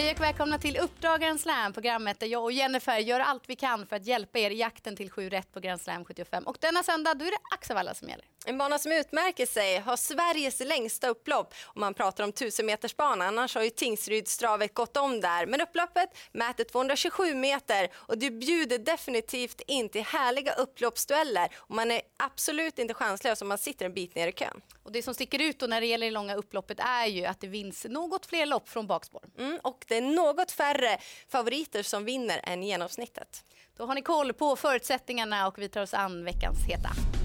Hej och välkomna till Uppdrag Grand Slam, programmet där jag och Jennifer gör allt vi kan för att hjälpa er i jakten till sju rätt på Grand Slam 75. Och denna söndag då är det Axevalla som gäller. En bana som utmärker sig har Sveriges längsta upplopp om man pratar om 1000-metersbanan. Annars har ju Tingsrydstravet gått om där. Men upploppet mäter 227 meter och det bjuder definitivt in till härliga upploppsdueller. Och man är absolut inte chanslös om man sitter en bit ner i kön. Och det som sticker ut då när det gäller det långa upploppet är ju att det vinns något fler lopp från bakspår. Mm, och det är något färre favoriter som vinner än genomsnittet. Då har ni koll på förutsättningarna och vi tar oss an veckans heta.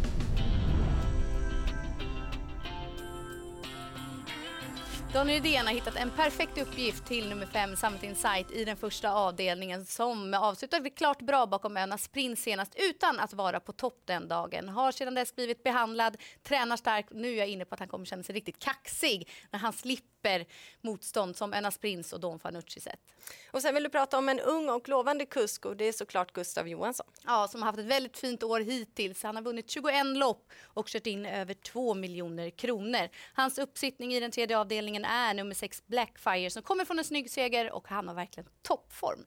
Daniel Rydén har hittat en perfekt uppgift till nummer fem, Summit Insight, i den första avdelningen som avslutade klart bra bakom Önas Prins senast utan att vara på topp den dagen. Har sedan dess blivit behandlad, tränar starkt. Nu är jag inne på att han kommer känna sig riktigt kaxig när han slipper motstånd som Önas Prins och Don Fanucci sett. Och sen vill du prata om en ung och lovande kusk och det är såklart Gustav Johansson. Ja, som har haft ett väldigt fint år hittills. Han har vunnit 21 lopp och kört in över 2 miljoner kronor. Hans uppsittning i den tredje avdelningen är nummer 6 Blackfire som kommer från en snygg seger och han har verkligen toppform.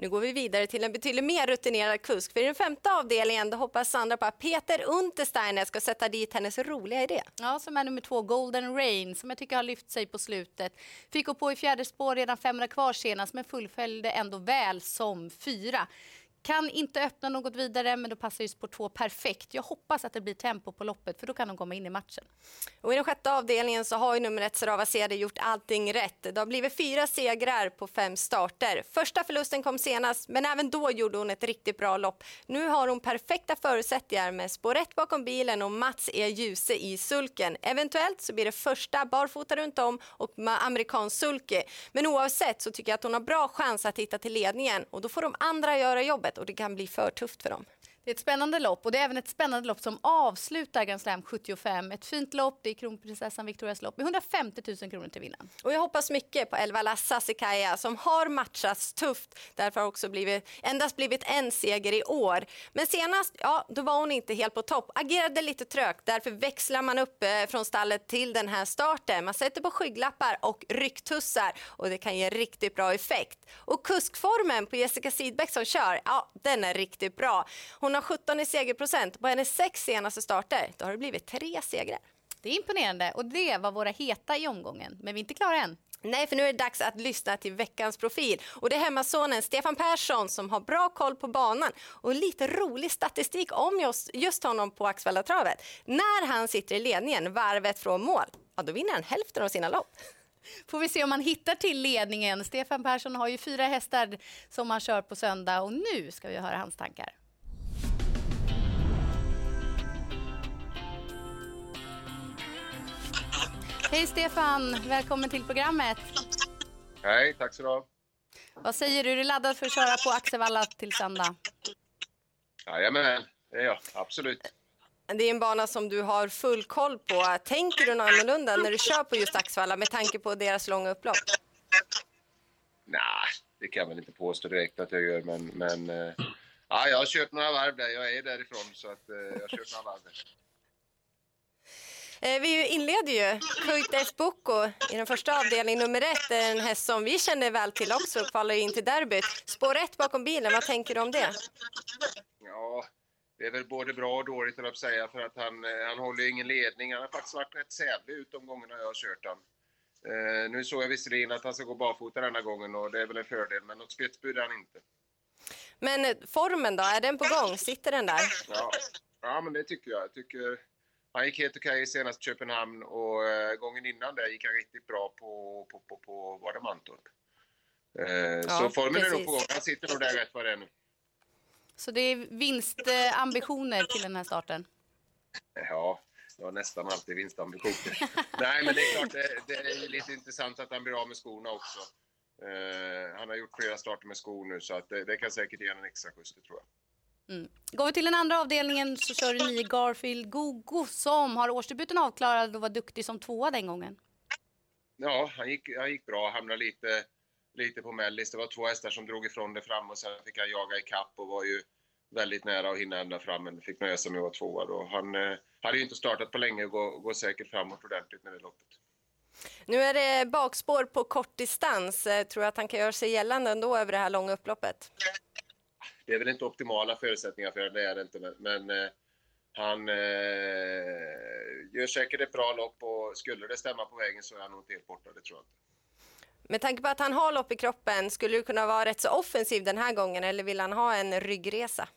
Nu går vi vidare till en betydligt mer rutinerad kusk. För i den femte avdelningen hoppas Sandra på att Peter Untersteiner ska sätta dit hennes roliga idé. Ja, som är nummer två, Golden Rain, som jag tycker har lyft sig på slutet. Fick gå på i fjärde spår redan 500 kvar senast, men fullföljde ändå väl som fyra. Kan inte öppna något vidare, men då passar ju spår 2 perfekt. Jag hoppas att det blir tempo på loppet, för då kan de komma in i matchen. Och I den sjätte avdelningen så har ju nummer ett Sarava Ceder gjort allting rätt. Det har blivit fyra segrar på fem starter. Första förlusten kom senast, men även då gjorde hon ett riktigt bra lopp. Nu har hon perfekta förutsättningar med spår 1 bakom bilen och Mats E. Ljuse i sulken. Eventuellt så blir det första barfota runt om och amerikansk sulke. Men oavsett så tycker jag att hon har bra chans att hitta till ledningen och då får de andra göra jobbet och det kan bli för tufft för dem. Det är ett spännande lopp och det är även ett spännande lopp som avslutar Grand Slam 75. Ett fint lopp, det är kronprinsessan Victorias lopp med 150 000 kronor till vinnaren. Och jag hoppas mycket på Elvala Sasikaya som har matchats tufft. Därför har också blivit, endast blivit en seger i år. Men senast, ja, då var hon inte helt på topp. Agerade lite trögt, därför växlar man upp eh, från stallet till den här starten. Man sätter på skygglappar och rycktussar och det kan ge riktigt bra effekt. Och kuskformen på Jessica Sidbeck som kör, ja, den är riktigt bra. Hon har 17 i segerprocent. På hennes sex senaste starter då har det blivit tre segrar. Det är imponerande och det var våra heta i omgången. Men vi är inte klara än. Nej, för nu är det dags att lyssna till veckans profil. Och det är hemmasonen Stefan Persson som har bra koll på banan och lite rolig statistik om just, just honom på Axevallatravet. När han sitter i ledningen, varvet från mål, ja då vinner han hälften av sina lopp. Får vi se om han hittar till ledningen. Stefan Persson har ju fyra hästar som han kör på söndag och nu ska vi höra hans tankar. Hej Stefan, välkommen till programmet. Hej, tack så du ha. Vad säger du, är du laddad för att köra på Axevalla till söndag? Jajamän, det är jag. Absolut. Det är en bana som du har full koll på. Tänker du något annorlunda när du kör på just Axevalla med tanke på deras långa upplopp? Nej, det kan jag väl inte påstå direkt att jag gör, men, men ja, jag har kört några varv där. Jag är därifrån, så att, eh, jag har kört några varv där. Eh, vi inleder ju Kuites Boko i den första avdelningen, nummer ett, en häst som vi känner väl till också, kvalar in till derbyt. Spår ett bakom bilen, vad tänker du om det? Ja, det är väl både bra och dåligt, att säga, för att han, eh, han håller ju ingen ledning. Han har faktiskt varit rätt sävlig ut de gångerna jag har kört han. Eh, nu såg jag visserligen att han ska gå barfota denna gången och det är väl en fördel, men något spetsbud är han inte. Men eh, formen då, är den på gång? Sitter den där? Ja, ja men det tycker jag. jag tycker han gick helt okej senast i Köpenhamn och uh, gången innan där gick han riktigt bra på, på, på, på var det Mantorp. Uh, ja, så formen precis. är nog på gång. Han sitter nog där rätt vad det är nu. Så det är vinstambitioner till den här starten? Ja, jag har nästan alltid vinstambitioner. Nej, men det är klart, det, det, är lite intressant att han blir av med skorna också. Uh, han har gjort flera starter med skor nu, så att det, det kan säkert ge en extra skjuts, det tror jag. Mm. Går vi till den andra avdelningen så kör du nio Garfield Gogo som har årsdebuten avklarad och var duktig som tvåa den gången. Ja, han gick, han gick bra. Hamnade lite, lite på mellis. Det var två hästar som drog ifrån det fram och sen fick han jaga i kapp och var ju väldigt nära att hinna ända fram men fick nöja sig med att vara tvåa då. Han eh, hade ju inte startat på länge och går, går säkert framåt ordentligt med det loppet. Nu är det bakspår på kort distans. Eh, tror du att han kan göra sig gällande ändå över det här långa upploppet? Det är väl inte optimala förutsättningar för det, är det inte. Men eh, han eh, gör säkert ett bra lopp och skulle det stämma på vägen så är han nog inte helt borta, det tror jag inte. Med tanke på att han har lopp i kroppen, skulle du kunna vara rätt så offensiv den här gången eller vill han ha en ryggresa?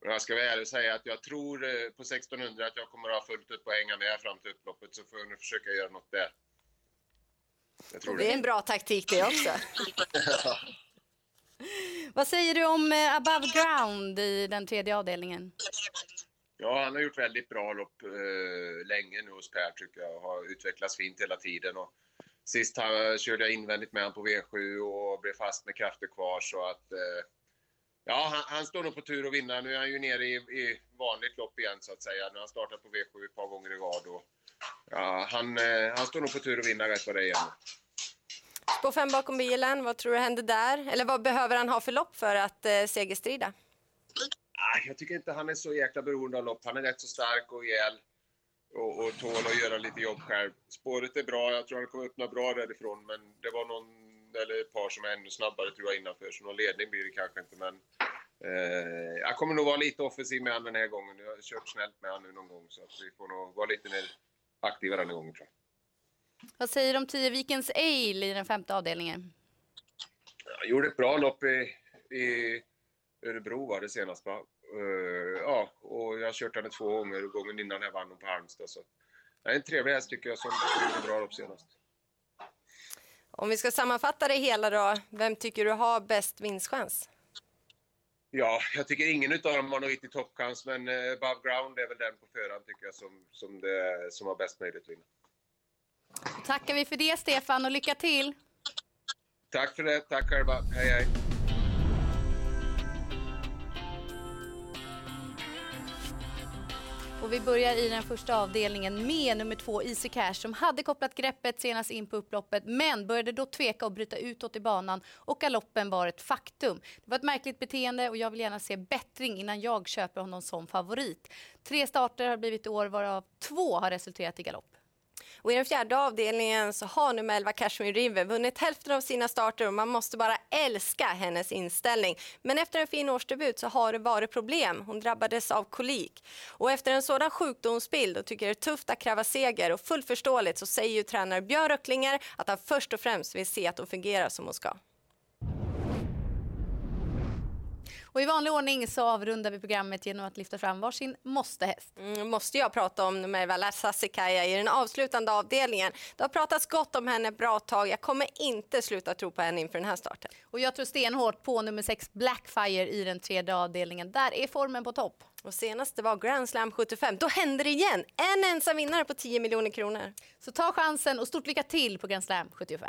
Jag ska vara ärlig och säga att jag tror eh, på 1600 att jag kommer att ha fullt upp och hänga med fram till upploppet så får jag nu försöka göra något där. Det. det är en bra taktik det också. Vad säger du om eh, Above Ground i den tredje avdelningen? Ja, han har gjort väldigt bra lopp eh, länge nu hos Per tycker jag och har utvecklats fint hela tiden. Och sist här körde jag invändigt med honom på V7 och blev fast med krafter kvar så att eh, Ja, han, han, står nog på tur att vinna. Nu är han ju nere i, i vanligt lopp igen så att säga. Nu har han startat på V7 ett par gånger i rad. Och, ja, han, eh, han står nog på tur att vinna rätt vad det är igen. På fem bakom bilen, vad tror du händer där? Eller vad behöver han ha för lopp för att eh, segerstrida? Jag tycker inte han är så jäkla beroende av lopp. Han är rätt så stark och rejäl och, och tål att göra lite jobb själv. Spåret är bra, jag tror han kommer öppna bra därifrån, men det var någon eller ett par som är ännu snabbare tror jag innanför, så någon ledning blir det kanske inte. Men eh, jag kommer nog vara lite offensiv med honom den här gången. Jag har kört snällt med honom någon gång, så att vi får nog vara lite mer aktiva den här gången tror jag. Vad säger du om 10 Vikens Ale i den femte avdelningen? Jag gjorde ett bra lopp i, i Örebro var det senast va? Uh, ja, och jag har kört henne två gånger och gången innan jag vann hon på Halmstad. Så. Det är en trevlig häst tycker jag som gjorde bra lopp senast. Om vi ska sammanfatta det hela då, vem tycker du har bäst vinstchans? Ja, jag tycker ingen av dem har någon riktig toppchans, men uh, Above Ground är väl den på förhand tycker jag som, som, det, som har bäst möjlighet att vinna. Tackar vi för det Stefan och lycka till! Tack för det, tack själva. Hej hej! Och vi börjar i den första avdelningen med nummer två Easy Cash som hade kopplat greppet senast in på upploppet men började då tveka och bryta utåt i banan och galoppen var ett faktum. Det var ett märkligt beteende och jag vill gärna se bättring innan jag köper honom som favorit. Tre starter har blivit i år varav två har resulterat i galopp. Och I den fjärde avdelningen så har nummer 11 Kashmir River vunnit hälften av sina starter och man måste bara älska hennes inställning. Men efter en fin årsdebut så har det varit problem. Hon drabbades av kolik. Och efter en sådan sjukdomsbild och tycker det är tufft att kräva seger och fullt förståeligt så säger ju tränare Björn Röcklinger att han först och främst vill se att hon fungerar som hon ska. Och I vanlig ordning så avrundar vi programmet genom att lyfta fram varsin måstehäst. Mm, måste jag prata om nummer Vala Sassikaja i den avslutande avdelningen. Det har pratats gott om henne bra tag. Jag kommer inte sluta tro på henne inför den här starten. Och jag tror stenhårt på nummer 6 Blackfire i den tredje avdelningen. Där är formen på topp. Och senast det var Grand Slam 75, då händer det igen. En ensam vinnare på 10 miljoner kronor. Så ta chansen och stort lycka till på Grand Slam 75.